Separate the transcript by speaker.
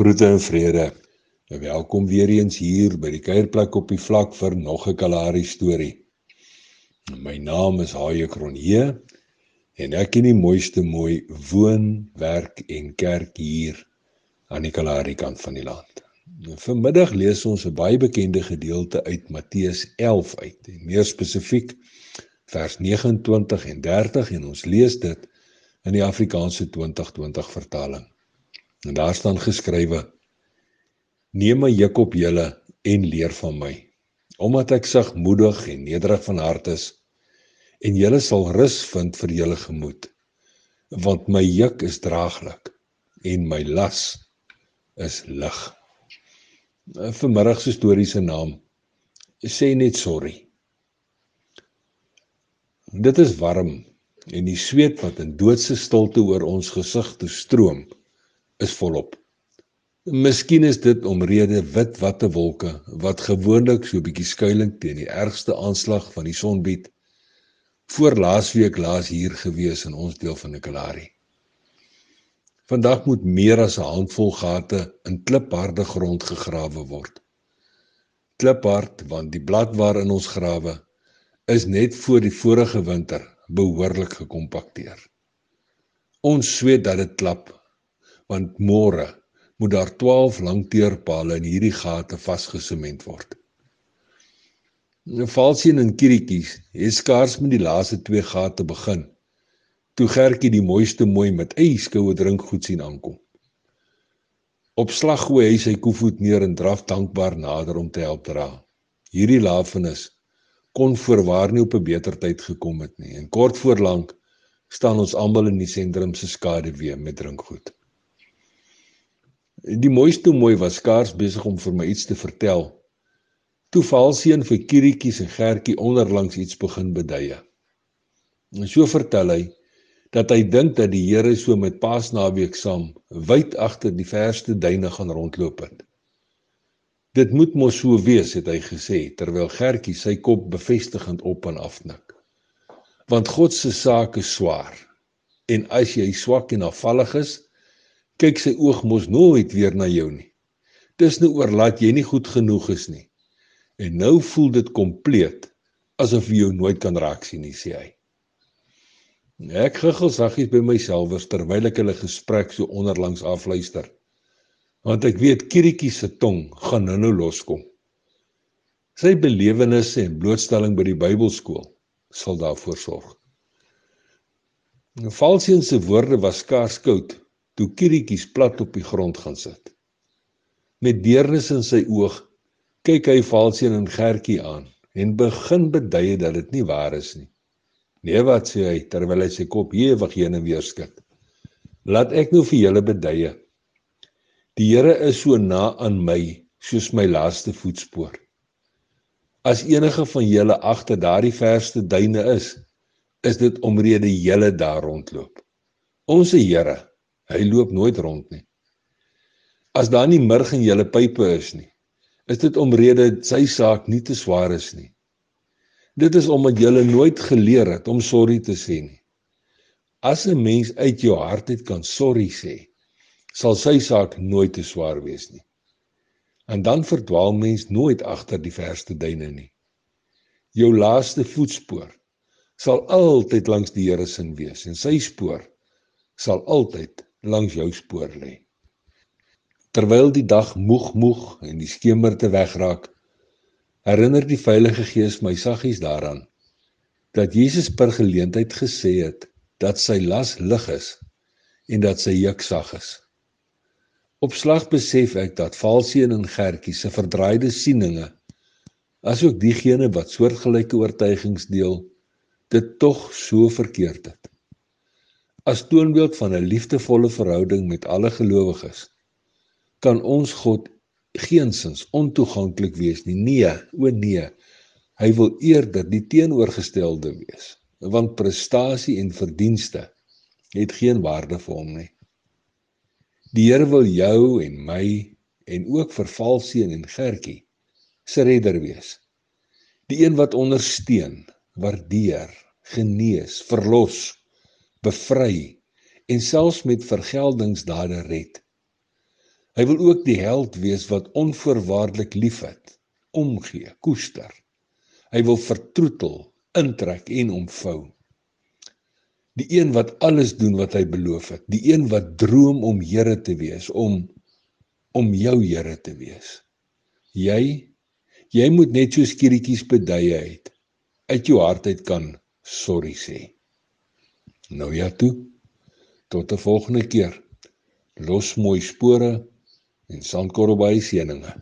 Speaker 1: Groete en vrede. En welkom weer eens hier by die kuierplek op die vlak vir nog 'n Kalahari storie. My naam is Haie Kronje en ek in die mooiste mooi woon, werk en kerk hier aan die Kalahari kant van die land. Vanmiddag lees ons 'n baie bekende gedeelte uit Matteus 11 uit. En meer spesifiek vers 29 en 30 en ons lees dit in die Afrikaanse 2020 vertaling. En daar staan geskrywe: Neem my juk op julle en leer van my, omdat ek sagmoedig en nederig van hart is, en julle sal rus vind vir julle gemoed, want my juk is draaglik en my las is lig. Vanmiddag se storie se naam sê net sorry. Dit is warm en die sweet wat in doodse stilte oor ons gesig toe stroom is volop. Miskien is dit omrede wit watte wolke wat gewoonlik so 'n bietjie skuilings teen die ergste aanslag van die son bied. Voor laasweek laas hier gewees in ons deel van die Kalahari. Vandag moet meer as 'n handvol gate in klipharde grond gegrawe word. Kliphard want die blad waarin ons grawe is net voor die vorige winter behoorlik gekompakteer. Ons sweet dat dit klap want môre moet daar 12 lang teerpale in hierdie gate vasgesement word. 'n Valsien en kirietjies het skaars met die laaste twee gate begin. Toe Gertjie die mooiste mooi met eiskoue drinkgoed sien aankom. Op slag gooi hy sy koevoet neer en draf dankbaar nader om te help dra. Hierdie lafenis kon voorwaar nie op 'n beter tyd gekom het nie en kort voor lank staan ons almal in die sentrum se skaduwee met drinkgoed. Die mooiste mooi was skaars besig om vir my iets te vertel. Toe val seun vir Kirietjie se Gertjie onderlangs iets begin beduie. En so vertel hy dat hy dink dat die Here so met Paasnaweek saam wyd agter die verste duine gaan rondloop het. Dit moet mos so wees het hy gesê terwyl Gertjie sy kop bevestigend op en af knik. Want God se saak is swaar. En as jy swak en afvallig is, kyk sy oog mos nooit weer na jou nie. Dis nou oorlaat jy nie goed genoeg is nie. En nou voel dit kompleet asof jy jou nooit kan raak sien nie, sê hy. Ek giggel saggies by myself terwyl ek hulle gesprek so onderlangs afluister. Want ek weet Kirietjie se tong gaan nou-nou loskom. Sy belewennisse en blootstelling by die Bybelskool sal daarvoor sorg. Valsien se woorde was skaars koud toe Kirietjies plat op die grond gaan sit. Met deernis in sy oog kyk hy Valsien en Gertjie aan en begin beduie dat dit nie waar is nie. Nee wat sê hy terwyl hy sy kop ewig heen en weer skud. Laat ek nou vir julle beduie. Die Here is so na aan my soos my laaste voetspoor. As enige van julle agter daardie verste duine is, is dit omrede julle daar rondloop. Onse Here Hy loop nooit rond nie. As daar nie murg in julle pype is nie, is dit omrede sy saak nie te swaar is nie. Dit is omdat julle nooit geleer het om sorry te sê nie. As 'n mens uit jou hart uit kan sorry sê, sal sy saak nooit te swaar wees nie. En dan verdwaal mens nooit agter die verste duine nie. Jou laaste voetspoor sal altyd langs die Here se wees en sy spoor sal altyd langs jou spoor lê. Terwyl die dag moeg moeg en die skemerte wegraak, herinner die Heilige Gees my saggies daaraan dat Jesus per geleentheid gesê het dat sy las lig is en dat sy juk sag is. Op slag besef ek dat Valseën en Gertjie se verdraaide sieninge asook diegene wat soortgelyke oortuigings deel, dit tog so verkeerd het as toonbeeld van 'n liefdevolle verhouding met alle gelowiges kan ons God geensins ontoeganklik wees nie nee o nee hy wil eerder die teenoorgestelde wees want prestasie en verdienste het geen waarde vir hom nie. Die Here wil jou en my en ook vervalseën en Gertjie se redder wees die een wat ondersteun waardeer genees verlos bevry en selfs met vergeldingsdade red. Hy wil ook die held wees wat onvoorwaardelik liefhet, omgee, koester. Hy wil vertroetel, intrek en omvou. Die een wat alles doen wat hy beloof het, die een wat droom om Here te wees, om om jou Here te wees. Jy jy moet net so skieretjies beduie uit uit jou hart uit kan sorry sê. Nou ja toe. Tot 'n volgende keer. Los mooi spore en sandkorrel by seëninge.